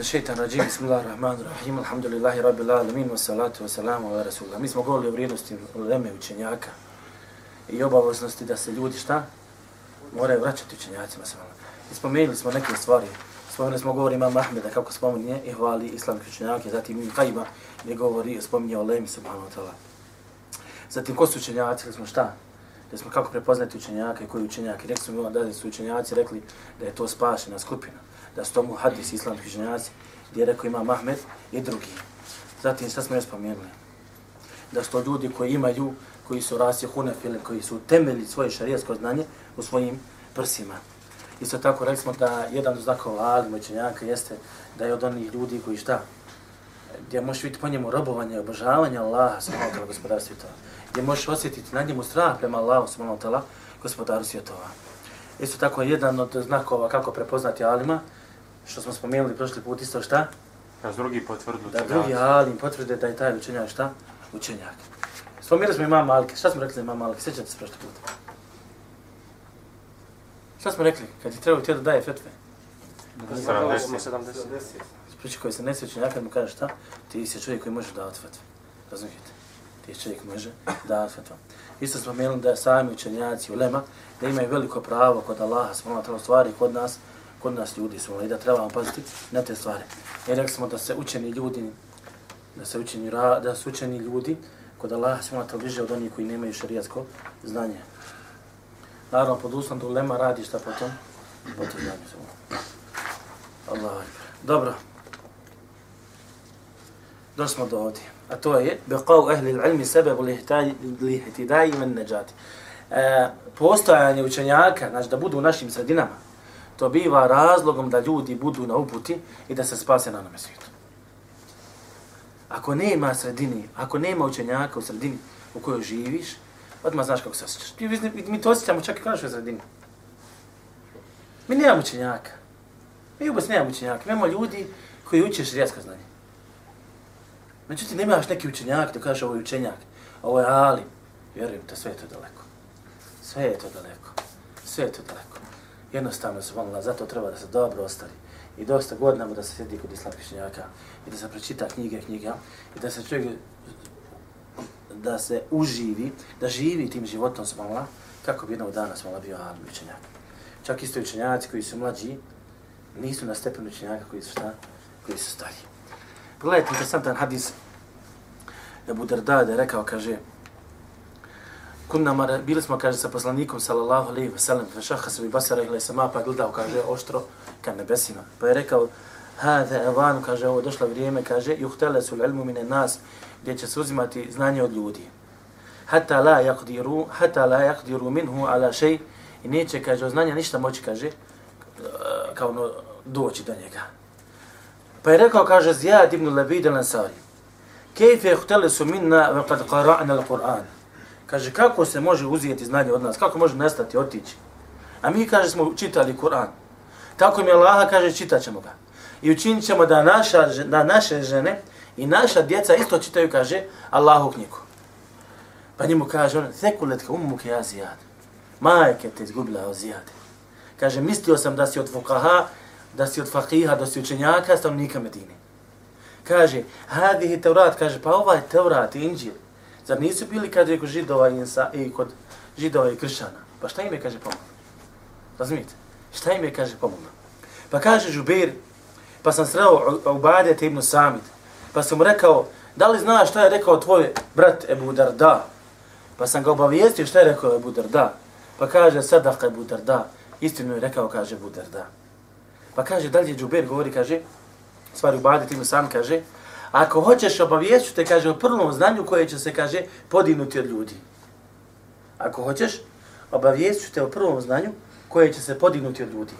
min šeitan rađim, bismillah rahman rahim, alhamdulillahi rabbi alamin, wa salatu wa salamu ala rasulullah. Mi smo govorili o vrijednosti uleme učenjaka i obaveznosti da se ljudi šta? Moraju vraćati učenjacima sa vama. I spomenuli smo neke stvari. Spomenuli smo govor imam Ahmeda kako spominje i hvali islamske učenjake, zatim im Kajba gdje govori, spominje o lemi wa taala. Zatim ko su učenjaci, smo šta? Da smo kako prepoznati učenjaka i koji učenjaki. Rekli smo da su učenjaci rekli da je to spašena skupina da su tomu hadis islamski ženjaci, gdje je rekao ima Mahmed i drugi. Zatim šta smo još spomenuli? Da su to ljudi koji imaju, koji su rasi hunefili, koji su temelji svoje šarijasko znanje u svojim prsima. Isto tako rekli smo da jedan od znakova alim učenjaka jeste da je od onih ljudi koji šta? Gdje možeš vidjeti po njemu robovanje, obožavanje Allaha, subhanahu ta'la, gospodar svjetova. Gdje možeš osjetiti na njemu strah prema Allahu, subhanahu ta'la, gospodaru svjetova. Isto tako jedan od znakova kako prepoznati alima, što smo spomenuli prošli put isto šta? Da drugi potvrdu Da drugi alim potvrde da je taj učenjak šta? Učenjak. Spomenuli smo imam Malke. Šta smo rekli za imam Malke? Sjećate se prošli put? Šta smo rekli? Kad ti trebao ti da daje fetve? 70. Spriči koji se ne sjeća kad mu kaže šta? Ti si čovjek koji može davati fetve. Razumijete? Ti si čovjek koji može davati fetve. Isto smo spomenuli da sami učenjaci u Lema da imaju veliko pravo kod Allaha, smo na stvari kod nas, kod nas ljudi smo i da trebamo paziti na te stvari. I rekli smo da se učeni ljudi, da se učeni, da su učeni ljudi kod Allaha smo na bliže od onih koji nemaju šarijatsko znanje. Naravno, pod uslovom da ulema radi šta potom, potom znanje smo. Allah. Dobro. Došli smo do ovdje. A to je, beqav ehli ilmi sebe li men neđati. E, postojanje učenjaka, znači da budu u našim sredinama, to biva razlogom da ljudi budu na uputi i da se spase na onome svijetu. Ako nema sredini, ako nema učenjaka u sredini u kojoj živiš, odmah znaš kako se osjećaš. Mi, mi to osjećamo čak i kao našoj sredini. Mi nemamo učenjaka. Mi ubos nemamo učenjaka. Mi imamo ljudi koji uče šrijetsko znanje. Međutim, nemaš neki učenjak ovaj ovaj da kaže ovo je učenjak, ovo je ali. Vjerujem te, sve je to daleko. Sve je to daleko. Sve je to daleko jednostavno se volila, zato treba da se dobro ostari. I dosta godinama da se sjedi kod islamskih učenjaka i da se pročita knjige knjiga i da se čovjek da se uživi, da živi tim životom s mala, kako bi jednog dana s mala bio alim učenjak. Čak isto učenjaci koji su mlađi, nisu na stepenu učenjaka koji su šta? Koji su stariji. Gledajte interesantan hadis Ebu Derdade rekao, kaže, kunna mara, bili smo, kaže, sa poslanikom, sallallahu alaihi wasallam, sallam, fa šaha se bi basara ili sama, pa gledao, kaže, oštro ka nebesima. Pa je rekao, hada evan, kaže, ovo došlo vrijeme, kaže, juhtele su ilmu mine nas, gdje će se uzimati znanje od ljudi. Hatta la yakdiru, hatta la yakdiru minhu ala shay i neće, kaže, o znanja ništa moći, kaže, kao ono, doći do njega. Pa je rekao, kaže, Zijad ibn Labid al-Ansari, kejfe juhtele su minna, ve kad qara'na al-Qur'an. Kaže, kako se može uzijeti znanje od nas? Kako može nestati, otići? A mi, kaže, smo čitali Kur'an. Tako mi Allah kaže, čitat ćemo ga. I učinit ćemo da, naša, da naše žene i naša djeca isto čitaju, kaže, Allahu knjigu. Pa njemu kaže on, thekuletka umu ja zijad. Majke te izgubila o zijade. Kaže, mislio sam da si od fukaha, da si od fakiha, da si učenjaka, stavnika Medine. Kaže, hadihi teurat, kaže, pa ovaj teurat, Inđil, Zar nisu bili kad je kod židova i, insa, i kod židova i kršćana? Pa šta im je kaže pomoglo? Razumijete? Šta im je kaže pomoglo? Pa kaže Žubir, pa sam sreo Ubadija te ibn Samit, pa sam mu rekao, da li znaš šta je rekao tvoj brat Ebu Darda? Pa sam ga obavijestio šta je rekao Ebu Darda. Pa kaže, sadaka Ebu Darda. Istinu je rekao, kaže Ebu Darda. Pa kaže, dalje Džuber govori, kaže, stvari u te ibn sam kaže, Ako hoćeš obavijeću te, kaže, o prvom znanju koje će se, kaže, podignuti od ljudi. Ako hoćeš, obavijeću te o prvom znanju koje će se podignuti od ljudi.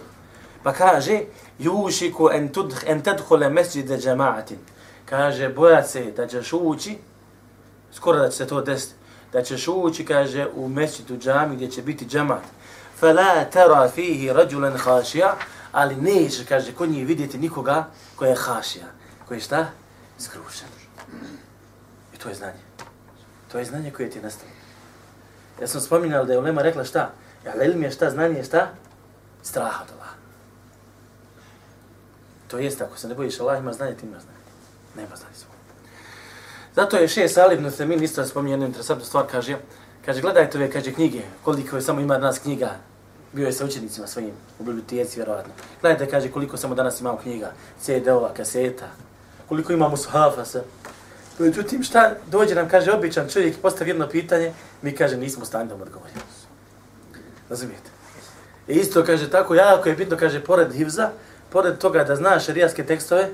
Pa kaže, jušiku en, tudh, en tadhule mesđide džemaatin. Kaže, boja se da ćeš ući, skoro da će se to desiti, da ćeš ući, kaže, u mesđidu džami gdje će biti džemat. Fala tera fihi rađulen hašija, ali neće, kaže, kod njih vidjeti nikoga koja je hašija. Koji je šta? skrušen. I to je znanje. To je znanje koje ti je nastalo. Ja sam spominjal da je Ulema rekla šta? Ja, ilm je šta, znanje je šta? Strah od Allah. To jest, ako se ne bojiš Allah, ima znanje, ti ima znanje. Nema znanje svoj. Zato je šest Salib Nuthamin isto spominje jednu interesantnu stvar, kaže, kaže, gledajte ove, kaže, knjige, koliko je samo ima nas knjiga, bio je sa učenicima svojim u biblioteci, vjerovatno. Gledajte, kaže, koliko samo danas imamo knjiga, CD-ova, kaseta, koliko imamo suhafa sa... Međutim, šta dođe nam, kaže, običan čovjek i postavi jedno pitanje, mi kaže, nismo stani da mu odgovorimo. Razumijete? I isto kaže, tako jako je bitno, kaže, pored hivza, pored toga da znaš šarijaske tekstove,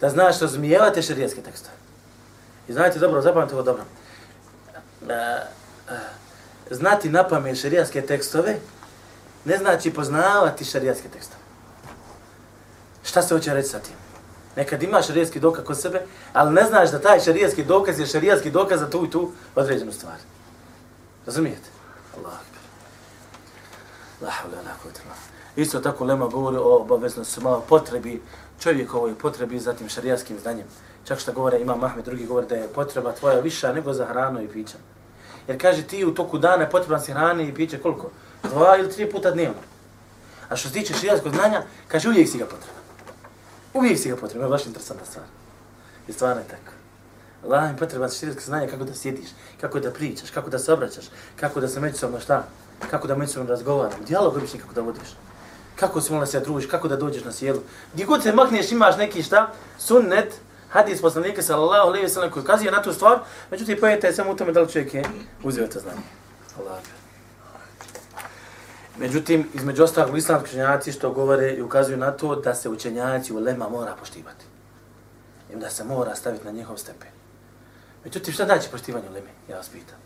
da znaš razumijevate šarijaske tekstove. I znajte dobro, zapamte ovo dobro. E, e, znati na pamet šarijaske tekstove ne znači poznavati šarijatske tekstove. Šta se hoće reći sa tim? Nekad imaš šarijatski dokaz kod sebe, ali ne znaš da taj šarijatski dokaz je šarijatski dokaz za tu i tu određenu stvar. Razumijete? Allah. Isto tako Lema govori o obaveznosti malo potrebi čovjekovoj potrebi za tim znanjem. Čak što govore ima Mahmed, drugi govore da je potreba tvoja viša nego za hranu i pićem. Jer kaže ti u toku dana potreban si hrane i piće koliko? Dva ili tri puta dnevno. A što se tiče širijaskog znanja, kaže uvijek si ga potreban. Uvijek si ga potreban, baš interesantna stvar. I stvarno je tako. Allah im potreban širijasko znanje kako da sjediš, kako da pričaš, kako da se obraćaš, kako da se međusobno šta, kako da međusobno razgovaramo, dijalog obični kako da vodiš. Kako se mola se družiš, kako da dođeš na sjelu. Gdje god se makneš imaš neki šta, sunnet, hadis poslanika sallallahu alejhi ve sellem koji kazuje na tu stvar, međutim pojete je samo u tome da li čovjek je uzeo to znanje. Allah. Međutim, između ostalog islamski učenjaci što govore i ukazuju na to da se učenjaci u lema mora poštivati. I da se mora staviti na njihov stepen. Međutim, šta znači poštivanje u leme? Ja vas pitam.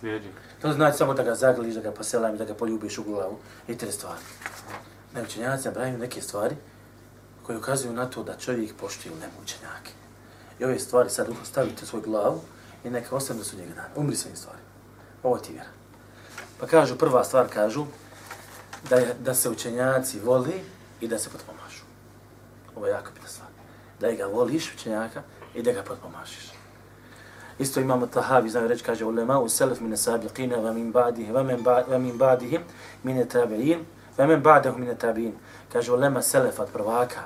Slijedi. To znači samo da ga zagliš, da ga poselam, da ga poljubiš u glavu i te stvari. Ne učenjaci nabraju neke stvari koje ukazuju na to da čovjek poštuje u učenjake. I ove stvari sad stavite u svoj glavu i neka ostane do sudnjega dana. Umri svojim stvari. Ovo ti vjera. Pa kažu, prva stvar kažu, da, je, da se učenjaci voli i da se potpomažu. Ovo je jako bitna stvar. Da ga voliš, učenjaka, i da ga potpomažiš. Isto imamo tahavi, znaju reći, kaže, ulema u selef mine sabiqina, va min ba'dihi, va min ba'dihi, mine tabi'in, va min ba'dahu mine tabi'in. Kaže, ulema selef od prvaka,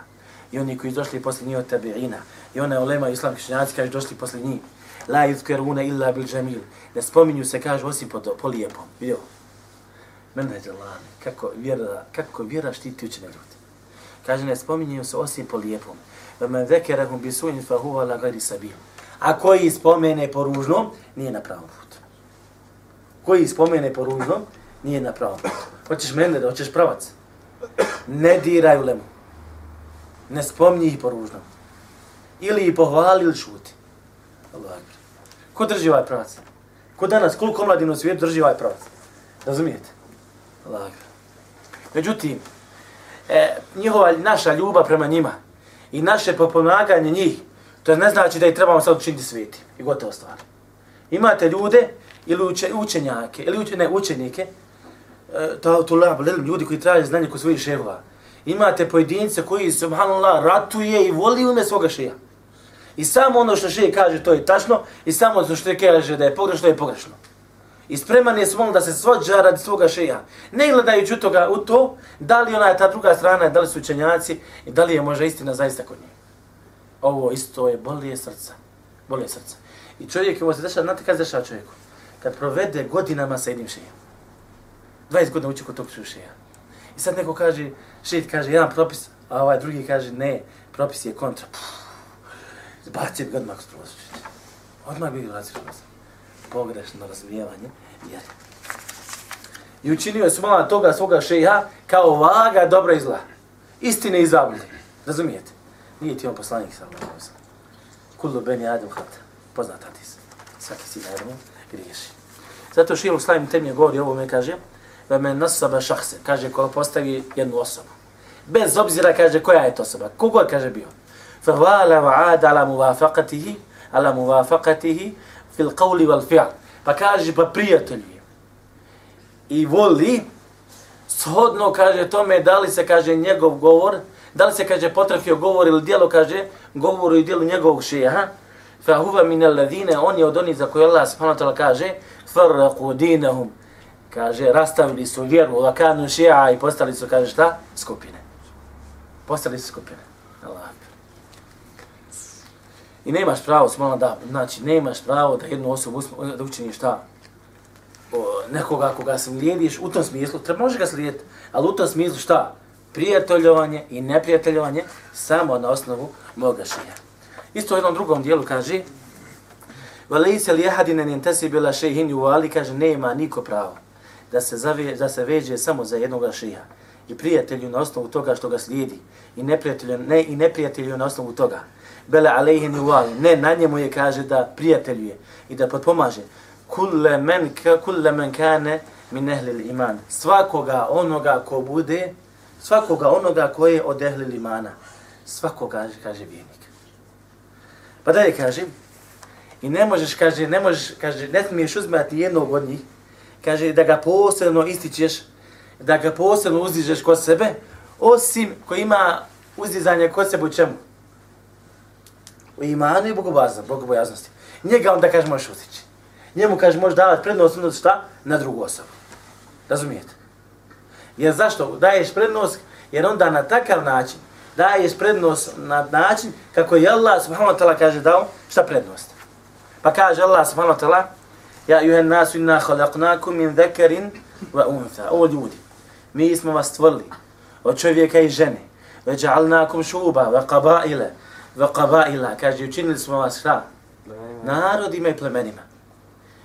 i oni koji došli posle njih od tabi'ina, i ona ulema islamski učenjaci, kaže, došli posle njih, la yuzkaruna illa bil jamil. Ne spominju se kaže osim po, po lijepom. Vidio? Mene je. Kako vjera, kako vjera štiti učene ljudi. Kaže ne spominju se osim po lijepom. Ve men zekerahum bi fa huwa la gari sabil. A koji spomene po ružnom, nije na pravom putu. Koji spomene po ružnom, nije na pravom putu. Hoćeš mene da hoćeš pravac? Ne diraj u lemu. Ne spomni ih po ružnom. Ili ih pohvali ili šuti. Allah. Ko drži ovaj pravac? Ko danas, koliko mladina u svijetu drži ovaj pravac? Razumijete? Allah. Međutim, e, njihova, naša ljubav prema njima i naše popomaganje njih, to ne znači da ih trebamo sad učiniti sveti I gotovo stvar. Imate ljude ili uče, učenjake, ili uče, ne, učenike, e, to, to lab, ljudi koji traže znanje kod svojih šehova. Imate pojedince koji, subhanallah, ratuje i voli ume svoga šeha. I samo ono što šeji kaže to je tačno i samo ono što je kaže da je pogrešno je pogrešno. I spreman je smol da se svođa radi svoga šeja. Ne gledajući toga u to, da li ona je ta druga strana, da li su učenjaci i da li je možda istina zaista kod nje. Ovo isto je bolje srca. Bolje srca. I čovjek, ovo se dešava, znate kada se dešava čovjeku? Kad provede godinama sa jednim šejem. 20 godina uči kod tog šeja. I sad neko kaže, šejit kaže jedan propis, a ovaj drugi kaže ne, propis je kontra. Puh Baci ga odmah skroz. Odmah bi različio pogrešno razvijevanje vjeri. I učinio je smala toga svoga šeha kao vaga dobra i zla. Istine i zablude. Razumijete? Nije ti on poslanik sa Allah. Kullu beni adem hata. Poznat hadis. Svaki si najedno griješi. Zato Šilu Slavim temje govori ovo me kaže da men nasaba šahse. Kaže ko postavi jednu osobu. Bez obzira kaže koja je to osoba. Kogod kaže bio. فوال وعاد على موافقته على موافقته في القول والفعل pa kaže pa prijatelji i voli shodno kaže tome da li se kaže njegov govor da li se kaže potrafio govor ili djelo kaže govor i djelo njegovog šeha fa huwa min alladhina on je od onih za koje Allah subhanahu wa ta'ala kaže farraqu dinahum kaže rastavili su vjeru wa kanu ši'a i postali su kaže šta skupine Postali su skupine. Allah. I nemaš pravo, smala da, znači, nemaš pravo da jednu osobu usmo, da učiniš šta? O, nekoga koga se slijediš, u tom smislu, treba može ga slijediti, ali u tom smislu šta? Prijateljovanje i neprijateljovanje samo na osnovu moga šija. Isto u jednom drugom dijelu kaže, Valise li jehadine nintesi bila šehin u ali, kaže, nema niko pravo da se, zave, da se veže samo za jednog šija. I prijatelju na osnovu toga što ga slijedi. I neprijatelju, ne, i neprijatelju na osnovu toga. Bele alejhi u wali. Ne, na njemu je kaže da prijateljuje i da potpomaže. Kulle men, kulle men kane min ehlil iman. Svakoga onoga ko bude, svakoga onoga ko je od ehli imana. Svakoga, kaže vjernik. Pa dalje kaže, I ne možeš, kaže, ne možeš, kaže, ne smiješ uzmati jednog od njih, kaže, da ga posebno ističeš, da ga posebno uzdižeš kod sebe, osim koji ima uzdizanje kod sebe u čemu? U imanu i bogobojaznosti. Njega onda, kaže, možeš utići. Njemu, kaže, možeš davati prednost na šta? Na drugu osobu. Razumijete? Jer zašto daješ prednost? Jer onda na takav način daješ prednost na način kako je Allah subhanahu wa ta'ala kaže dao šta prednost. Pa kaže Allah subhanahu wa ta'ala, Ja juhen nasu inna khalaqnakum min dhakarin wa untha. O ljudi, mi smo vas stvorili od čovjeka i žene. Ve ja'alnakum šuba, wa qaba'ila qaba'ila. Kaže, učinili smo vas šta? Narodima i plemenima.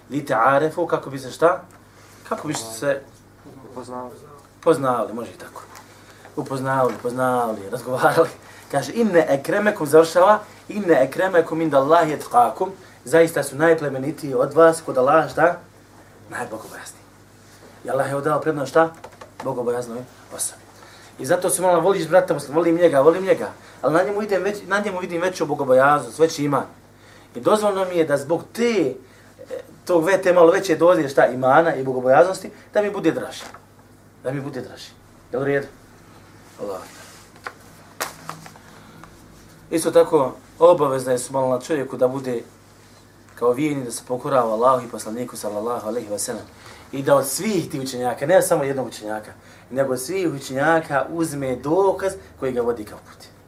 Li ta'arefu, kako bi se šta? Kako bi se poznali? Poznali, može i tako. Upoznali, poznali, razgovarali. Kaže, inne ekremekum završava, inne ekremekum inda Allahi etqakum, zaista su najplemenitiji od vas kod Allaha šta? Najbogobojazniji. I Allah je odao prednost šta? Bogobojaznoj osobi. I zato se malo voliš brata muslim, volim njega, volim njega, ali na njemu, idem već, na njemu vidim veću bogobojaznost, veći ima. I dozvoljno mi je da zbog te, e, tog ve, vete malo veće doze šta imana i bogobojaznosti, da mi bude draži. Da mi bude draži. Je li redu? Allah. Isto tako, obavezno je su malo na čovjeku da bude kao vijeni da se pokorava Allahu i poslaniku sallallahu alaihi wa sallam i da od svih tih učenjaka, ne samo jednog učenjaka, nego od svih učenjaka uzme dokaz koji ga vodi kao put.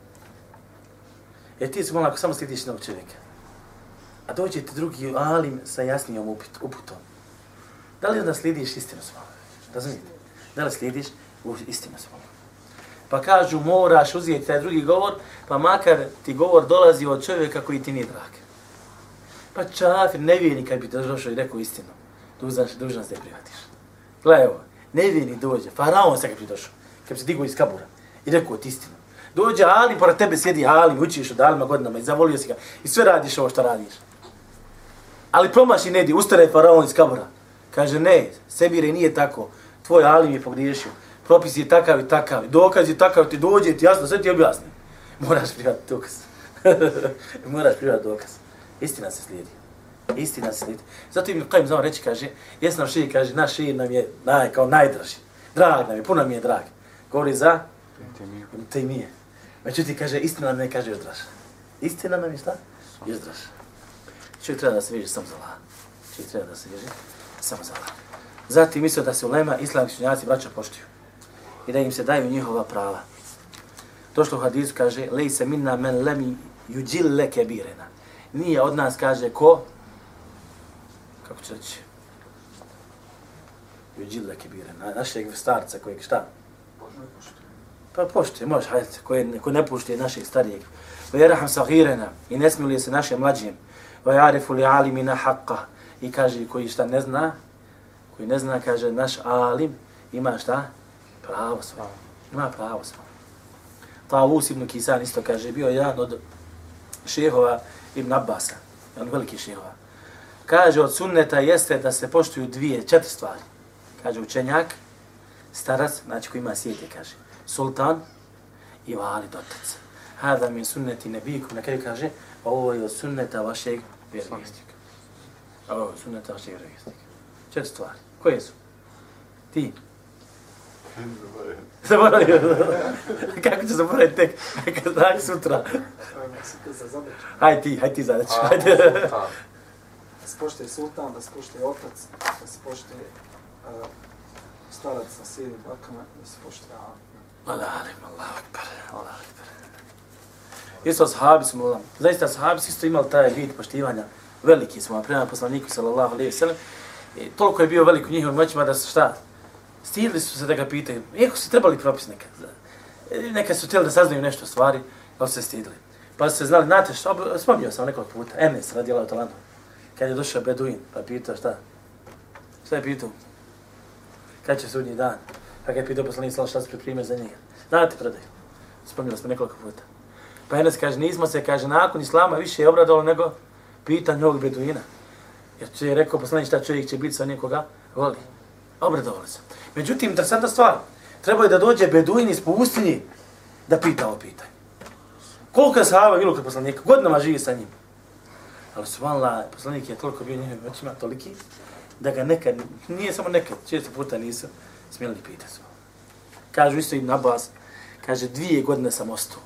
E ti si ako samo slidiš jednog čovjeka, a dođe ti drugi alim sa jasnijom uputom, da li onda slidiš istinu svoju? Razumijete? Da li slidiš istinu svoju? Pa kažu, moraš uzeti taj drugi govor, pa makar ti govor dolazi od čovjeka koji ti nije drag. Pa čafir, nevijeni kad bi došao i rekao istinu. Dužan, dužan se prihvatiš. Gledaj ovo, nevijeni dođe, faraon se kad bi došao, kad bi se digao iz kabura i rekao ti istinu. Dođe Ali, pored tebe sjedi Ali, učiš od Alima godinama i zavolio si ga i sve radiš ovo što radiš. Ali promaši ne di, ustane faraon iz kabura. Kaže, ne, Sebire nije tako, tvoj Ali mi je pogriješio. Propis je takav i takav, dokaz je takav, ti dođe, ti jasno, sve ti objasni. Moraš prihvatiti dokaz. Moraš prihvatiti dokaz. Istina se slijedi. Istina se slijedi. Zato im Qajim znao reći, kaže, jes nam šir, kaže, naš šir nam je naj, kao najdraži. Drag nam je, puno mi je drag. Govori za? Te mi je. Međutim, kaže, istina nam ne kaže još. Istina nam je šta? Još. Čovjek treba da se vježi sam za Allah. Čovjek treba da se vježi samo za Allah. Zatim mislio da se ulema islamski činjaci braća poštuju. I da im se daju njihova prava. Došlo u hadisu kaže, lej se minna men lemi juđil leke birena nije od nas, kaže, ko? Kako će reći? Juđile kebirena, na, našeg starca kojeg šta? Pa poštuje, može, hajde, ko, je, ko ne puštuje našeg starijeg. Va jeraham sahirena i ne smiluje se našem mlađim. Va jarifu li alimina haqqa. I kaže, koji šta ne zna, koji ne zna, kaže, naš alim ima šta? Pravo svoje. Ima pravo svoje. Tavus ibn Kisan isto kaže, bio jedan od šehova Ibn Abbasa, on veliki šehova. Kaže, od sunneta jeste da se poštuju dvije, četiri stvari. Kaže, učenjak, starac, znači koji ima sjetje, kaže, sultan i vali dotac. Hada mi sunneti nebiku, na kraju kaže, ovo je od sunneta vašeg vjerovjesnika. Ovo je od sunneta vašeg vjerovjesnika. Četiri stvari. Koje su? Ti. Zaboravio. Kako ću zaboraviti tek? Kad znaš sutra. Hajde ti, hajde ti zadaću. Hajde. Da se poštuje sultan, da se poštuje otac, da se poštuje uh, starac sa sjedi bakama, da se poštuje Allah Allah akbar, Allah akbar. Isto sahabi smo, zaista sahabi su isto imali taj vid poštivanja. Veliki smo, prema poslaniku, sallallahu alaihi sallam. I toliko je bio velik u njihovim moćima da su šta? Stidili su se da ga pitaju. Iako su trebali propis neka. Neka su htjeli da saznaju nešto stvari, ali su se stidili. Pa su se znali, znate što, spomnio sam nekog puta, Enes radijela u Talandu. Kad je došao Beduin, pa pitao šta? Šta je pitao? Kad će sudnji dan? Pa ga je pitao poslanik sal šta se pripremio za njega. Znate predaju. Spomnili smo nekoliko puta. Pa Enes kaže, nismo se, kaže, nakon Islama više je obradalo nego pitanje ovog Beduina. Jer će je rekao poslanik šta čovjek će biti sa nekoga voli. Obradovali se. Međutim, interesanta stvar. trebao je da dođe Beduin iz pustinji da pita ovo pitanje. Koliko je sahaba bilo kod poslanika? Godinama živi sa njim. Ali su poslanik je toliko bio njihovim očima, toliki, da ga nekad, nije samo nekad, često puta nisam, smjeli pitati. Kažu isto Ibn Abbas, kaže, dvije godine sam ostao,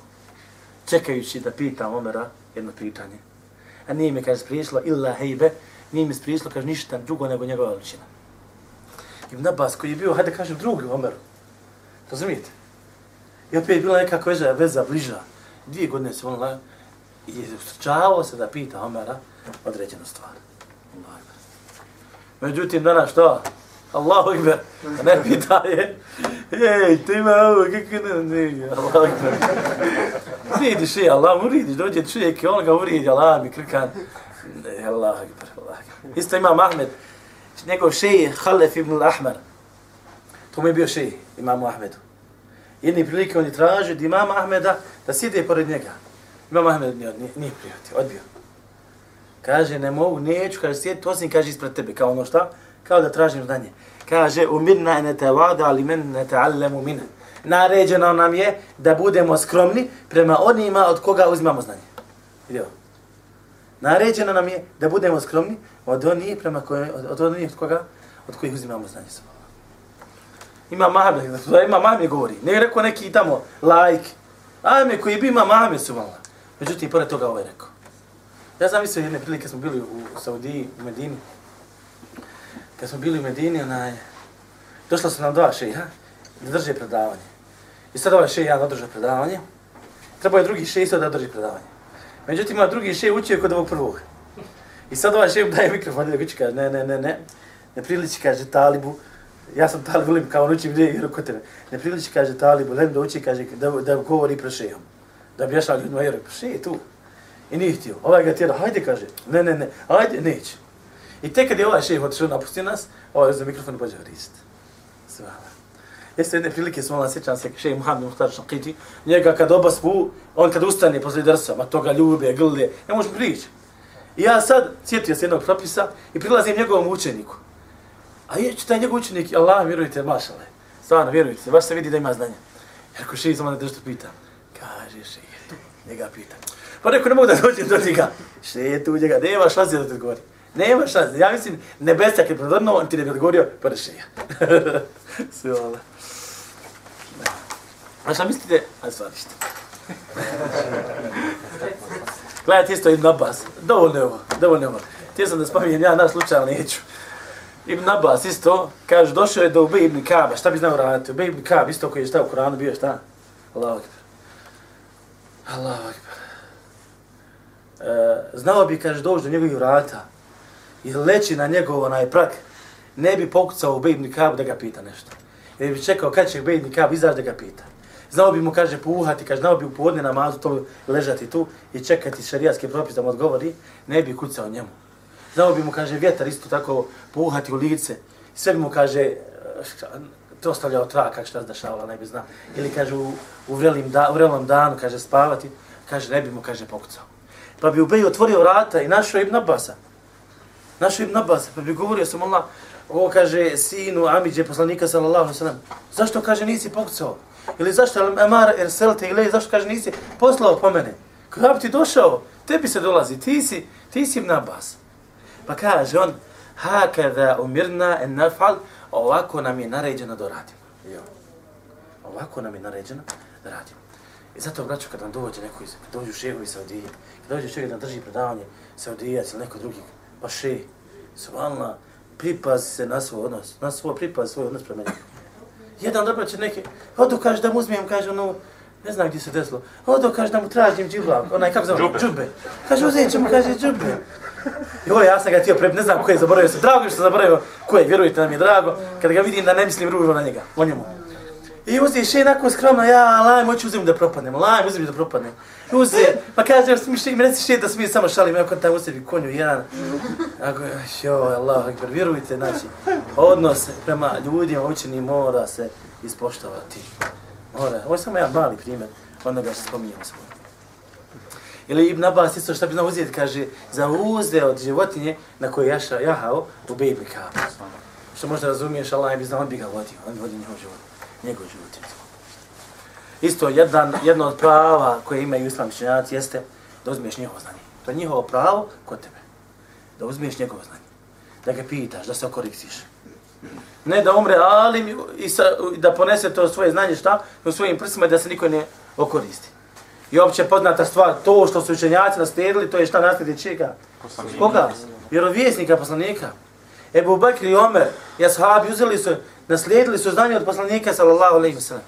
čekajući da pitam Omera jedno pitanje. A nije mi, kaže, spriješilo, illa hejbe, nije mi spriješilo, kaže, ništa drugo nego njegova veličina. Ibn Abbas koji je bio, hajde kažem, drugi Omeru. Razumijete? I opet je bila neka veza, veza bliža. Dvije godine se on i je ustrčavao se da pita Omera određenu stvar. Međutim, danas što? Allahu ikber, ne pita je, ej, ti ima ovo, kako ne, ne, Allahu Ekber. Vidiš je, Allah mu vidiš, dođe čovjek i on ga uridi, Allah mi krkan. Ne, Allahu Ekber, Allahu Ekber. Isto ima Ahmed, njegov šeji Halef ibn al-Ahmar. To mu je bio šeji, imamu Ahmedu. Jedni prilike on je tražio od imama Ahmeda da sjede pored njega. Imam Ahmed nije, nije, prijatio, odbio. Kaže, ne mogu, neću, kaže, sjediti, osim, kaže, ispred tebe, kao ono šta? Kao da tražim znanje. Kaže, umirna ne te vada, ali men ne te allemu mine. Naređeno nam je da budemo skromni prema onima od koga uzimamo znanje. Vidio? Naređeno nam je da budemo skromni od onih prema koje, od, od onih od koga, od kojih uzimamo znanje. Ima Mahmed, da ima Mahmed govori. Ne je rekao neki tamo like. Ajme koji bi ima Mahmed su vala. Međutim, pored toga ovaj rekao. Ja sam mislio jedne prilike smo bili u Saudiji, u Medini. Kad smo bili u Medini, onaj, došla su nam dva šeha da drže predavanje. I sad ovaj šeha održa predavanje. Trebao je drugi šeha da drži predavanje. Međutim, ima drugi šeha učio kod ovog prvog. I sad ovaj šeha daje mikrofon i kaže, ne, ne, ne, ne, ne priliči, kaže, talibu, ja sam talibu, Lim, kao on uči gdje je kod tebe. Ne priliči, kaže, talibu, Lim, da uči, kaže, da, da govori pre šehom. Da bi jašao ljudima, jer pa je tu. I nije htio. Ovaj ga tjera, hajde, kaže, ne, ne, ne, hajde, neće. I tek kad je ovaj šeh otišao napustio nas, ovaj za mikrofon i pođe vrist. Svala. Jeste jedne prilike, smo vam sjećam se, šejh Muhammed Muhtar Šakiti, njega kad oba spu, on kad ustane posle drsa, ma toga ljube, grle, ne može prići. I ja sad sjetio se jednog propisa i prilazim njegovom učeniku. A je taj njegov učenik, Allah, vjerujte, mašale. Stvarno, vjerujte, baš se vidi da ima znanja. Jer ko šeh samo da nešto pita. Kaže šeh, njega pita. Pa neko ne mogu da dođem do njega. Še je tu njega, nema šanse da te odgovori. Nema šanse. Ja mislim, nebesa kad je prodorno, on ti ne bi odgovorio, pa. Sve ovo. A šta mislite? A stvar ništa. Gledajte isto Ibn Abbas. Dovoljno je ovo, dovoljno je ovo. Tio sam da spominjem ja naš slučaj, ali neću. Ibn Abbas isto, kaže, došao je do Ubej ibn Kaaba. Šta bi znao raditi? Ubej ibn Kaaba, isto koji je šta u Koranu bio, šta? Allahu akbar. Allahu akbar. E, znao bi, kaže, doći do njegovih vrata i leći na njegov onaj prak, ne bi pokucao u Bejbni Kab da ga pita nešto. Jer bi čekao kad će Bejbni Kab izaći da ga pita. Znao bi mu, kaže, puhati, kaže, znao bi u podne namazu to ležati tu i čekati šarijatski propis da mu odgovori, ne bi kucao njemu. Znao bi mu, kaže, vjetar isto tako puhati u lice. Sve bi mu, kaže, eh, to ostavljao trak, kak šta se dešavala, ne bi znao. Ili, kaže, u, u, vrelim da, u vrelom danu, kaže, spavati, kaže, ne bi mu, kaže, pokucao. Pa bi Ubej otvorio vrata i našao Ibn Abbasa. Našao Ibn Abbas, pa bi govorio sam Allah, ovo kaže sinu Amidje, poslanika sallallahu sallam, zašto kaže nisi pokucao? Ili zašto Amara Erselte ili zašto kaže nisi poslao po mene? Kada bi ti došao, tebi se dolazi, ti si, ti si Ibn Abbas. Pa kaže on, hakada umirna en nafal, ovako nam je naređeno da radimo. Jo. Ovako nam je naređeno da radimo. I zato, braću, kad vam dođe neko iz, kad dođu šehovi Saudije, kad dođe šegovi da drži predavanje Saudijac ili neko drugi, pa še, subhanallah, pripazi se na svoj odnos, na svoj pripazi svoj odnos prema njegu. Jedan dobro će neki, odo kaže da mu uzmijem, kaže ono, ne znam gdje se desilo, odo kaže da mu tražim džiblav, onaj kako zove, Džube. džube. Kaže uzet ćemo, kaže džube. Jo, ja sam ga htio prep, ne znam ko je zaboravio se, drago mi što zaboravio ko je, vjerujte nam je drago, kada ga vidim da ne mislim ružno na njega, o njemu. I uzeš je onako skromno, ja, laj, moću uzim da propadnem, laj, uzim da propadnem. Uze, pa kaže, smiš, mi reci še da smije samo šalim, ja kod tamo u sebi konju jedan. Ako, jo, Allah, akbar, vjerujte, znači, odnos prema ljudima učeni mora se ispoštovati. Mora, ovo je samo jedan mali primjer onoga što spominjamo smo. Ili Ibn Abbas isto što bi znao uzeti, kaže, za uzde od životinje na koje jaša, jahao u Bejbi Kaaba. Što možda razumiješ, Allah bi znao, on bi ga vodio, on bi vodio njegov život, njegov život. Isto, jedan, jedno od prava koje imaju islam činjaci jeste da uzmeš njihovo znanje. To je njihovo pravo kod tebe. Da uzmeš njegovo znanje. Da ga pitaš, da se okoristiš. Ne da umre alim i sa, da ponese to svoje znanje šta u svojim prsima da se niko ne okoristi. I opće poznata stvar, to što su učenjaci naslijedili, to je šta naslijedi čega? Koga? Vjerovjesnika, poslanika. Ebu Bakr i Omer i ashabi uzeli su, naslijedili su znanje od poslanika, sallallahu alejhi ve sellem.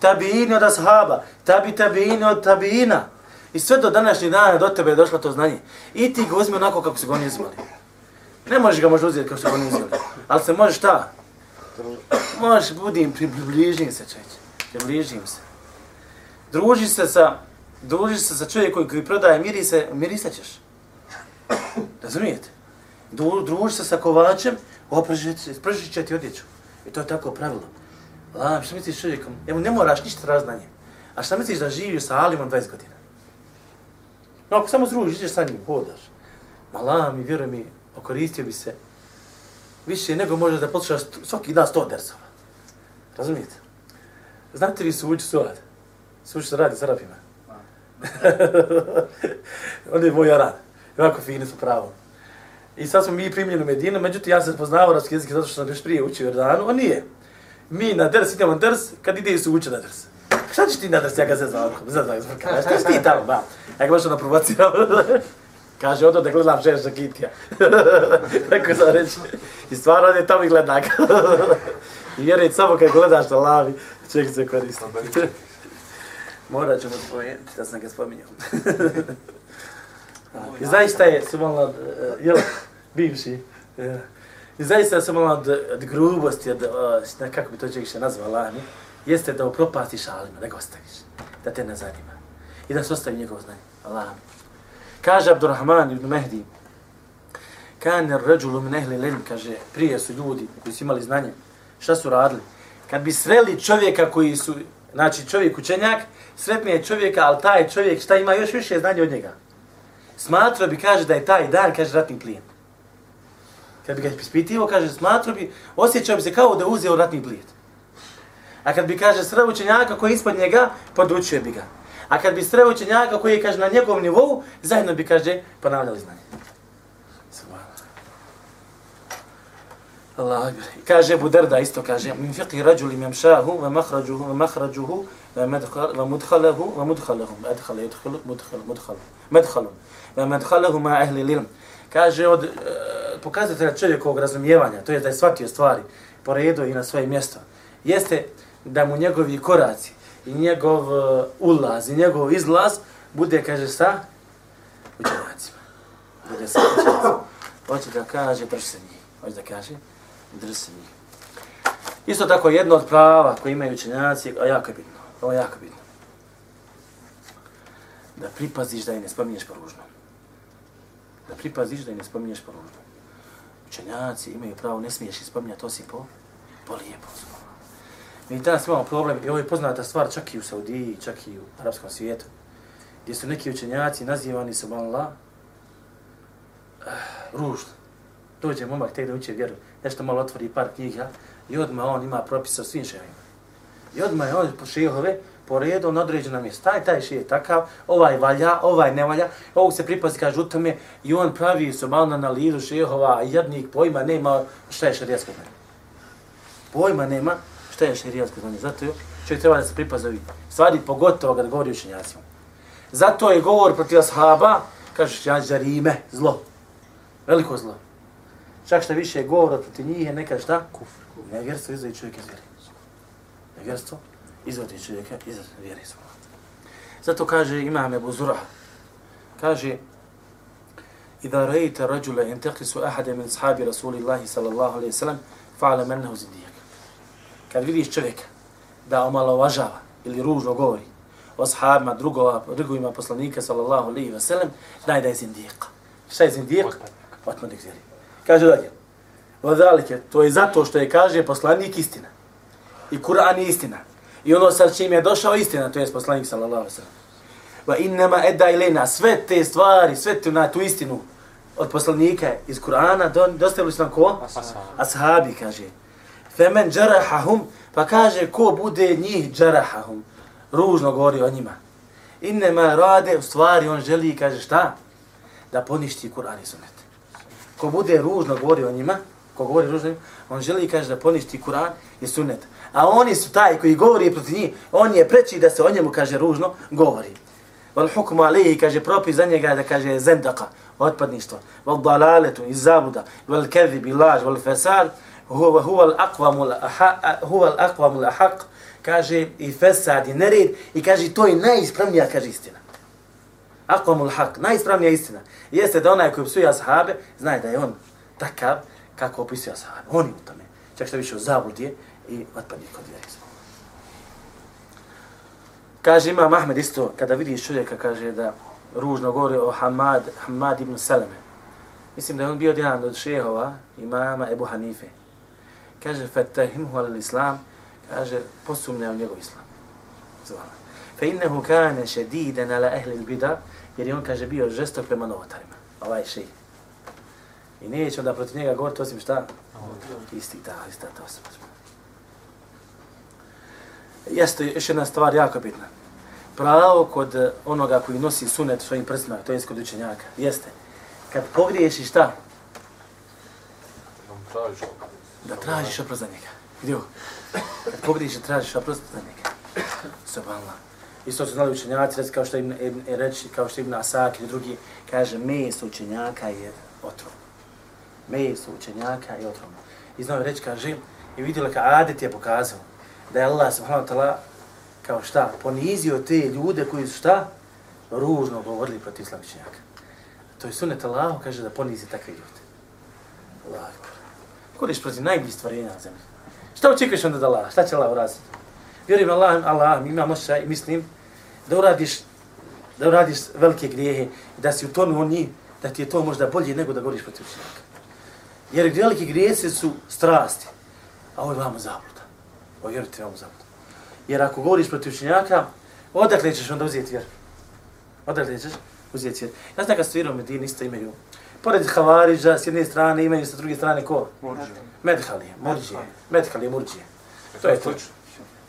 Tabiini od ashaba, tabi tabiini od tabiina. I sve do današnjeg dana do tebe je došlo to znanje. I ti ga uzmi onako kako su ga oni uzmali. Ne možeš ga možda uzeti kako su ga oni uzeli. Ali se možeš šta? Možeš, budim, približim se čovječe. Približim se. Druži se sa, druži se sa čovjekom koji prodaje mirise, mirisat ćeš. Razumijete? Dru, druži se sa kovačem, opržit će ti odjeću. I to je tako pravilo. A, šta misliš čovjekom? Evo, ne moraš ništa raznanje. A šta misliš da živiš sa Alimom 20 godina? No, ako samo zružiš, ideš sa njim, hodaš. Ma la, mi, vjeruj mi, okoristio bi se više nego možeš da poslušaš svaki dan 100 dersova. Razumijete? Znate vi su uči suad? Suči se radi s Arapima. On je moj Aran. Ovako fini su pravo. I sad smo mi primljeni u Medinu, međutim ja sam poznao arapski jezik zato što sam još prije učio u Jordanu, on nije. Mi na ders idemo na ders, kad ide su uče na ders. Šta ćeš ti na ders, ja ga zezam ovako, zezam zvrka, šta ćeš ti tamo, ba? Ja ga baš ono provocirao. Kaže, odo da gledam šeš Kitija. Tako sam reći. I stvarno on je tamo i gleda ga. I vjerujem, samo kad gledaš na lavi, čovjek se koristi. Morat ćemo spomenuti da sam ga spominjao. I zaista je, se malo, od, eh, jel, bivši, eh, i zaista se malo od, od grubosti, od, uh, kako bi to čovjek še nazvala, lani, jeste da upropastiš alima, da ga ostaviš, da te ne zanima. I da se ostavi njegovo znanje. Allah. Kaže Abdurrahman ibn Mehdi, kan ređulu min ehli ilm, kaže, prije su ljudi koji su imali znanje, šta su radili? Kad bi sreli čovjeka koji su, znači čovjek učenjak, sretnije čovjeka, ali taj čovjek šta ima još više znanje od njega. Smatrao bi, kaže, da je taj dan, kaže, ratni plijen. Kad bi ga ispitivo, kaže, smatrao bi, osjećao bi se kao da uzeo ratni plijen. A kad bi, kaže, sreo učenjaka koji je ispod njega, podučio bi ga. A kad bi sreo učenjaka koji je, kaže, na njegovom nivou, zajedno bi, kaže, ponavljali znanje. Allah akbar. Kaže Abu Darda isto kaže min fiqhi rajuli yamshahu wa makhrajuhu wa makhrajuhu wa madkhalahu wa mudkhalahu wa mudkhalahu adkhala yadkhulu mudkhal mudkhal madkhal wa madkhalahu ma ahli ilm kaže od uh, pokazatelja čovjekovog razumijevanja to je da je shvatio stvari po redu i na svoje mjesto jeste da mu njegovi koraci i njegov eh, ulaz i njegov izlaz bude kaže sa učenjacima bude sa učenjacima hoće da kaže drži se njih hoće da kaže drži se njih. Isto tako jedno od prava koje imaju učenjaci, a jako je bitno, ovo je jako bitno. Da pripaziš da je ne spominješ po ružnom. Da pripaziš da ne spominješ po ružno. Učenjaci imaju pravo, ne smiješ ih spominjati osim po, po lijepo. Mi danas imamo problem, i ovo je poznata stvar čak i u Saudiji, čak i u arapskom svijetu, gdje su neki učenjaci nazivani subhanallah eh, uh, ružno dođe momak te da uče vjeru, nešto malo otvori par knjiga i odmah on ima propis o svim šehima. I odmah je on po šehove, po redu na određena mjesta. Taj, taj šeh je takav, ovaj valja, ovaj ne valja, ovog se pripazi kaže u tome i on pravi su malo na analizu šehova, a jednik pojma nema šta je šarijatsko znanje. Pojma nema šta je šarijatsko znanje. Zato je čovjek treba da se pripazi ovi stvari, pogotovo kad govori učenjacima. Zato je govor protiv ashaba, kaže za Rime, zlo. Veliko zlo. Čak što više govora protiv njih je nekad šta? Kufr. Nevjerstvo izdaje čovjek iz vjeri. Nevjerstvo izvodi čovjeka iz vjere svoje. Zato kaže imam Ebu Zura, kaže إذا رأيت رجلا ينتقص أحدا من أصحاب رسول الله صلى الله عليه وسلم فعلم أنه زنديق. Kad vidiš čovjeka da omalovažava ili ružno govori o sahabima, drugova, drugovima poslanika sallallahu alaihi wa sallam, znaj da je zindijek. Šta je zindijek? Otmadnik vjeri. Kaže dalje. Vodalike, to je zato što je kaže poslanik istina. I Kur'an je istina. I ono sa čim je došao istina, to je poslanik sallallahu alaihi wa sallam. Va innama edda ilena, sve te stvari, sve tu na tu istinu od poslanika iz Kur'ana, dostavili su nam ko? Ashabi, kaže. Femen džarahahum, pa kaže ko bude njih džarahahum, ružno govori o njima. Innema rade, u stvari on želi, kaže šta? Da poništi Kur'an i sunet. Ko bude ružno govori o njima, ko govori ružno, on želi, kaže, da poništi Kur'an i sunnet. A oni su taj koji govori protiv njih, on je preći da se o njemu, kaže, ružno govori. Wal hukmu alayhi kaže propis za njega da kaže zendaka, otpadništvo. Wal dalaletu iz zabuda, wal kadhib laž, wal fesad. huwa huwa al aqwam al huwa al aqwam kaže i fesad, i nered i kaže to je najispravnija kaže istina. Aqwam al haq, najispravnija istina. Jeste da onaj koji psuje ashabe, zna da je on takav kako opisuje ashabe. Oni u tome. Čak što više u zabludi i otpadnik od vjeri. Kaže ima Mahmed isto, kada vidiš čovjeka, kaže da ružno govori o Hamad, Hamad ibn Salame. Mislim da je on bio jedan od šehova imama Ebu Hanife. Kaže, fatahimhu al islam, kaže, posumne u njegov islam. Zvala. Fe innehu kane šediden ala ehli bida, jer je on, kaže, bio žestok prema novotarima. Ovaj šej. I neće onda protiv njega govoriti osim šta? Isti, da, ista ta osoba jeste još jedna stvar jako bitna. Pravo kod onoga koji nosi sunet svojim prstima, to je kod učenjaka, jeste. Kad pogriješi šta? Da tražiš oprost za njega. Gdje Kad pogriješi, tražiš oprost za njega. Subhanallah. Isto su znali učenjaci, reći kao što im reći, kao što im Asak ili drugi, kaže, meso učenjaka je otrov. Meso učenjaka i otrovno. I znao reći, kaže, i vidjela ka Adet je pokazao, da je Allah subhanahu wa ta'ala kao šta, ponizio te ljude koji su šta, ružno govorili protiv slavičnjaka. To je sunet Allah, kaže da ponizi takve ljude. Allah. Koriš protiv najboljih stvorenja na zemlji. Šta očekuješ onda da Allah? Šta će Allah uraziti? Vjerujem Allah, Allah, mi imamo i mislim da uradiš, da uradiš velike grijehe, da si u tonu on njih, da ti je to možda bolje nego da govoriš protiv učenjaka. Jer velike grijese su strasti, a ovo je vamo zabluda. Povjerujte ovom zabudu. Jer ako govoriš protiv učenjaka, odakle ćeš onda uzeti vjer? Odakle ćeš uzeti vjer? Ja znam kad stvirom Medini isto imaju. Pored Havariđa, s jedne strane imaju, sa druge strane ko? Murđije. Medhalije, Murđije. Medhalije, Murđije. To je to.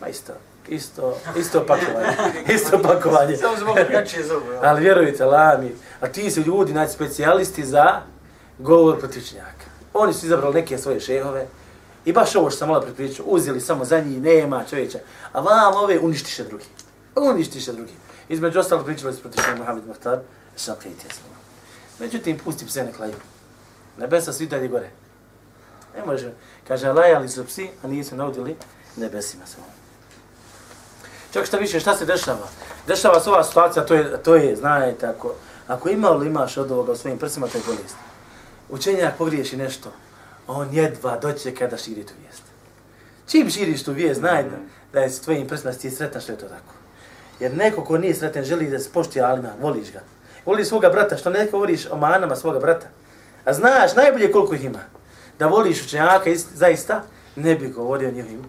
Ma isto. Isto, isto pakovanje. isto pakovanje. Samo zbog kačije zovu. Ali vjerujte, lami, a ti su ljudi, znači, specijalisti za govor protiv učenjaka. Oni su izabrali neke svoje šehove, I baš ovo što sam malo pripričao, uzeli samo za njih, nema čovječa. A vam ove uništiše drugi. Uništiše drugi. Između ostalog pričali se protiv Šeha Mohamed Mohtar, sam krediti jesmo. Međutim, pusti pse na klaju. Nebesa svi dalje gore. Ne može. Kaže, lajali su psi, a nisu naudili nebesima se. Čak šta više, šta se dešava? Dešava se ova situacija, to je, to je znajte, ako, ako ima imaš od ovoga u svojim prsima, to je bolest. Učenjak pogriješi nešto, on jedva doće kada širi tu vijest. Čim širiš tu vijest, znaj da, da je s tvojim prstima ti sretan što je to tako. Jer neko ko nije sretan želi da se pošti alima, voliš ga. Voliš svoga brata, što ne govoriš o manama svoga brata. A znaš najbolje koliko ih ima. Da voliš učenjaka zaista, ne bi govorio o, njegovim,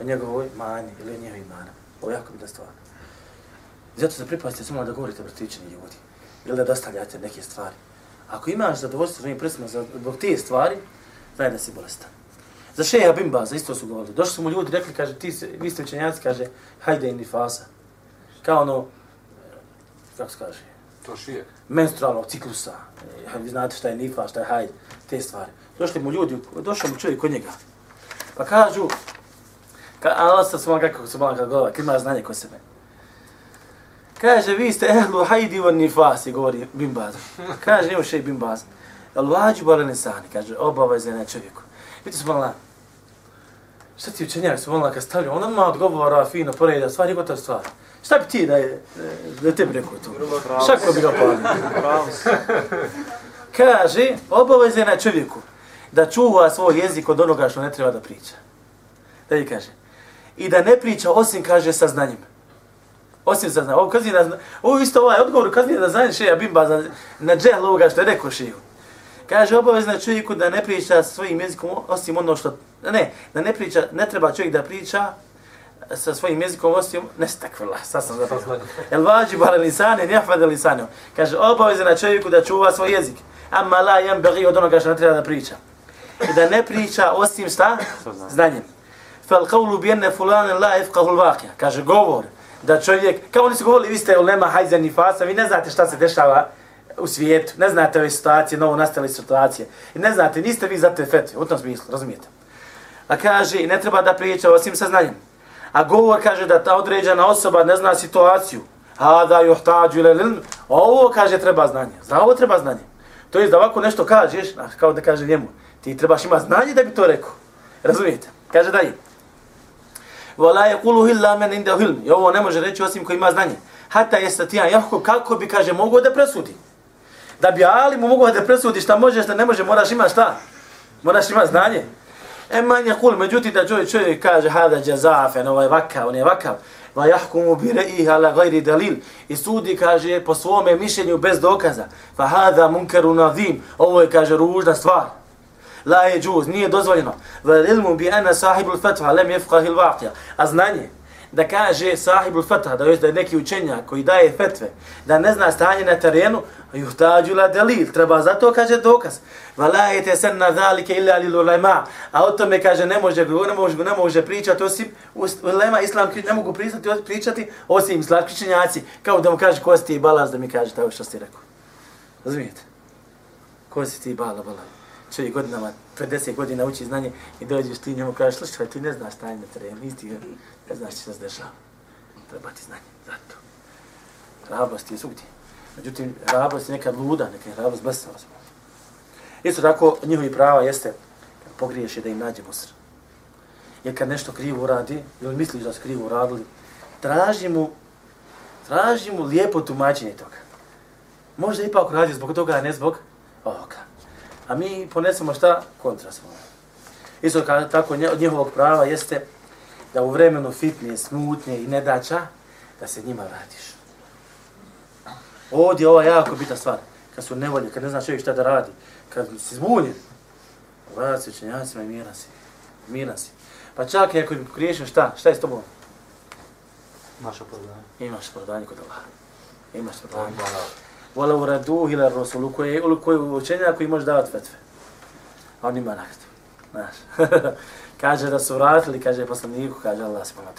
o njegovoj mani ili o njegovim manama. Ovo je jako bitna stvar. Zato se pripazite samo da govorite o bratičani ljudi. Ili da dostavljate neke stvari. Ako imaš zadovoljstvo svojim prstima zbog te stvari, znaj da si bolestan. Za šeha Bimbaza isto su govorili. Došli su mu ljudi, rekli, kaže, ti se, vi ste učenjaci, kaže, hajde in fasa. Kao ono, kako se kaže? To šije. Menstrualnog ciklusa. E, vi znate šta je nifas, šta je hajde, te stvari. Došli mu ljudi, došao mu čovjek kod njega. Pa kažu, ka, ali sam kako se malo kada govori, kad ima znanje kod sebe. Kaže, vi ste ehlu hajdi van nifasi, govori Bimbaz. Kaže, nemo šej Bimbaz. Al vađu bala nesani, kaže, obaveze na čovjeku. Vidite subhanallah, Šta ti učenjak subhanallah kad stavlja, on odmah odgovara fino, poreda, stvari, je gotova stvar. Šta bi ti da je, da tebi rekao to? Šako bi ga palio? Kaže, obaveze na čovjeku da čuva svoj jezik od onoga što ne treba da priča. Da je kaže. I da ne priča osim, kaže, sa znanjem. Osim sa znanjem. Ovo kazi na Ovo isto ovaj odgovor kazi na znanje šeja bimba za, na džel ovoga što je rekao šeju. Kaže, obavezno čovjeku da ne priča svojim jezikom osim ono što... Ne, da ne priča, ne treba čovjek da priča sa svojim jezikom osim... Ne stakvrla, sad sam zapravo. El vađi bale lisane, njahvade lisane. Kaže, obavezno čovjeku da čuva svoj jezik. Amma la jem begi od onoga što ne treba da priča. I da ne priča osim šta? Znanjem. Fal qawlu bi fulanan la yafqahu al-waqi'. Kaže govor da čovjek, kao oni su govorili, vi ste ulema hajza nifasa, vi ne znate šta se dešava u svijetu, ne znate ove situacije, novo nastale situacije. I ne znate, niste vi za te fetve, u tom smislu, razumijete. A kaže, ne treba da priča osim sa znanjem. A govor kaže da ta određena osoba ne zna situaciju. A da juhtađu ili ilm. Ovo kaže treba znanje. Za ovo treba znanje. To je da ovako nešto kažeš, kao da kaže njemu, ti trebaš ima znanje da bi to rekao. Razumijete? Kaže dalje. Vala je kulu hilla men inda hilm. I ovo ne može reći osim ko ima znanje. Hata je jahko kako bi, kaže, mogu da presudi. Da bi Ali mu mogu da presudi šta može, šta ne može, moraš ima šta? Moraš ima znanje. E man kul, međutim da čovjek, čovjek kaže hada jazafen, ovaj vakav, on je vakav. Va jahkumu bi re'iha ala gajri dalil. I sudi, kaže, po svome mišljenju bez dokaza. Fa hada munkaru nadim. Ovo je, kaže, ružna stvar. La je džuz, nije dozvoljeno. Vel ilmu bi ana sahibul fatva, lem jefqahil vaqija. A znanje, da kaže sahibul fatah, da je neki učenjak koji daje fetve, da ne zna stanje na terenu, juhtađu la delil, treba zato kaže dokaz. Valajete sen na zalike illa li lulema, a o tome kaže ne može, ne može, ne može pričati osim, ulema islam ne mogu pričati, pričati osim slatkičenjaci, kao da mu kaže ko si ti balaz da mi kaže tako što si rekao. Razumijete? Ko si ti bala, bala? Čovjek godinama, 50 godina uči znanje i dođeš ti njemu kažeš, slušaj, ti ne znaš stanje na terenu, isti ne znaš što se dešava. Treba ti znanje, zato. Hrabrost je svugdje. Međutim, hrabrost je nekad luda, nekad je hrabrost blesava. Isto tako, njihovi prava jeste, kad pogriješ je da im nađe musr. Jer kad nešto krivo uradi, ili misliš da su krivo uradili, traži mu, traži mu lijepo tumačenje toga. Možda ipak radi zbog toga, a ne zbog ovoga. A mi ponesemo šta? Kontra smo. Isto tako, od njihovog prava jeste da u vremenu fitne, smutnje i nedača, da se njima vratiš. Ovdje je ova jako bitna stvar. Kad su nevolje, kad ne znaš čovjek šta da radi, kad si zbunjen, vrati se učenjacima i miran si. Miran si. Pa čak i ako griješim šta? Šta je s tobom? Imaš opravdanje. Imaš opravdanje kod Allah. Imaš opravdanje. Vala u radu ili rasul, u koje, u koje učenja koji može davati fetve. A on ima nakon. Znaš. kaže da su vratili, kaže poslaniku, kaže Allah subhanahu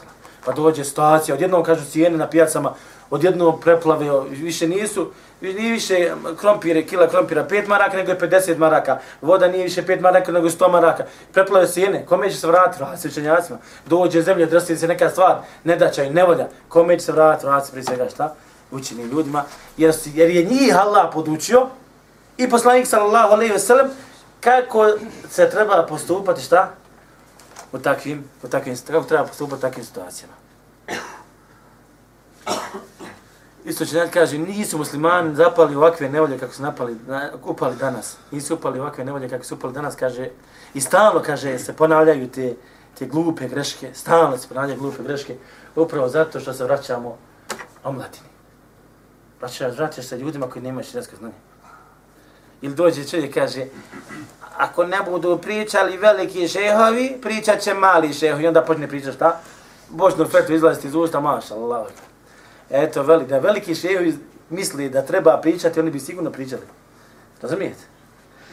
Pa dođe situacija, odjednom kažu cijene na pijacama, odjednom preplave, više nisu, nije više krompire, kila krompira 5 maraka, nego je 50 maraka. Voda nije više 5 maraka, nego je 100 maraka. Preplave cijene, kome će se vratiti? Vrati se učenjacima. Dođe zemlje, drsti se neka stvar, nedača i nevolja. Kome će se vratiti? Vrati se prije svega šta? Učenim ljudima. Jer, jer je njih Allah podučio i poslanik sallallahu alaihi ve sellem kako se treba postupati šta? u takvim, u takvim, kako treba postupati u takvim situacijama. Isto će znači kaže, nisu muslimani zapali ovakve nevolje kako su napali, na, upali danas. Nisu upali ovakve nevolje kako su upali danas, kaže, i stalno, kaže, se ponavljaju te, te glupe greške, stalno se ponavljaju glupe greške, upravo zato što se vraćamo omladini. Znači, razvraćaš sa ljudima koji nemaju širensko znanje. Ili dođe čovjek kaže, ako ne budu pričali veliki šehovi, pričat će mali šehovi. I onda počne pričati šta? Božno fetu izlaziti iz usta, maša Allah. Eto, veli, da veliki šehovi misli da treba pričati, oni bi sigurno pričali. Razumijete?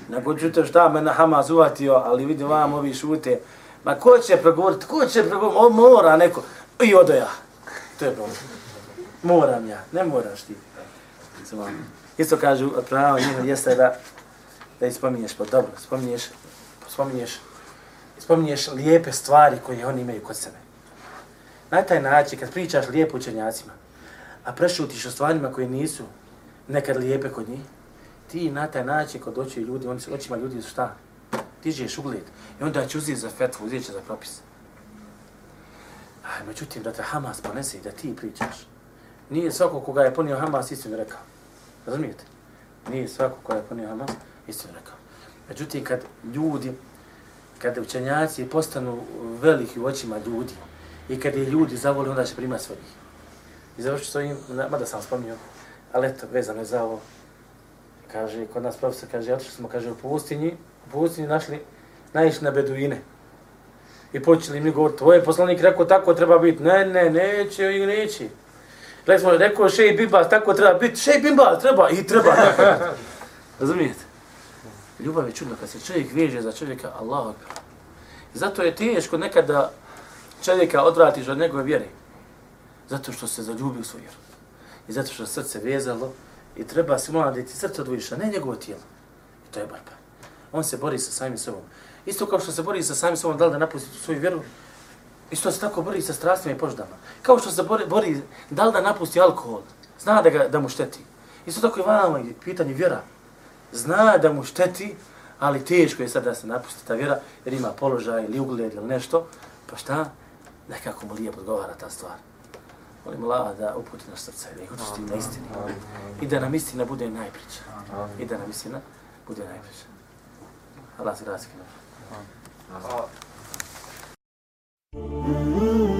Nego čuto šta, me na Hamas uvatio, ali vidim vam ovi šute. Ma ko će pregovoriti, ko će pregovoriti, o, mora neko. I odo ja. To je problem. Moram ja, ne moraš ti. Isto kažu, pravo njeno jeste da da ispominješ, pa dobro, spominješ, spominješ, spominješ lijepe stvari koje oni imaju kod sebe. Na taj način, kad pričaš lijepo učenjacima, a prešutiš o stvarima koje nisu nekad lijepe kod njih, ti na taj način kod oči ljudi, oni se očima ljudi su šta? Tižeš ugled. I onda će uzeti za fetvu, uzeti će za propis. A međutim, da te Hamas ponese i da ti pričaš. Nije svako koga je ponio Hamas istinu rekao. Razumijete? Nije svako koja je ponio Allah istinu rekao. Međutim, kad ljudi, kad učenjaci postanu veliki u očima ljudi i kad je ljudi zavoli, onda će primati svojih. I završiti s ovim, mada sam spomnio, ali eto, vezano je za ovo. Kaže, kod nas profesor kaže, otišli smo, kaže, u pustinji, u pustinji našli, naišli na beduine. I počeli mi govoriti, tvoj poslanik rekao tako treba biti. Ne, ne, neće i neće. Gledaj smo, rekao šej bimba, tako treba biti. Šej bimba, treba i treba. Razumijete? Ljubav je čudna kad se čovjek veže za čovjeka, Allah akbar. zato je teško nekada čovjeka odvratiš od njegove vjere. Zato što se zaljubio u svoju vjeru. I zato što srce vezalo i treba se mora da ti srce odvojiš, a ne njegovo tijelo. I to je borba. On se bori sa samim sobom. Isto kao što se bori sa samim sobom, da li da napusti svoju vjeru, isto se tako bori sa strastima i poždama. Kao što se bori, bori da li da napusti alkohol, zna da, ga, da mu šteti. Isto tako i vama pitanje vjera. Zna da mu šteti, ali teško je sad da se napusti ta vjera, jer ima položaj ili ugled ili nešto. Pa šta? Nekako mu lijepo odgovara ta stvar. Molim Allah da uputi naš srce, da ih učesti na istini. I da nam istina bude najpriča. I da nam istina bude najpriča. Allah se razgleda. Hvala. Ooh.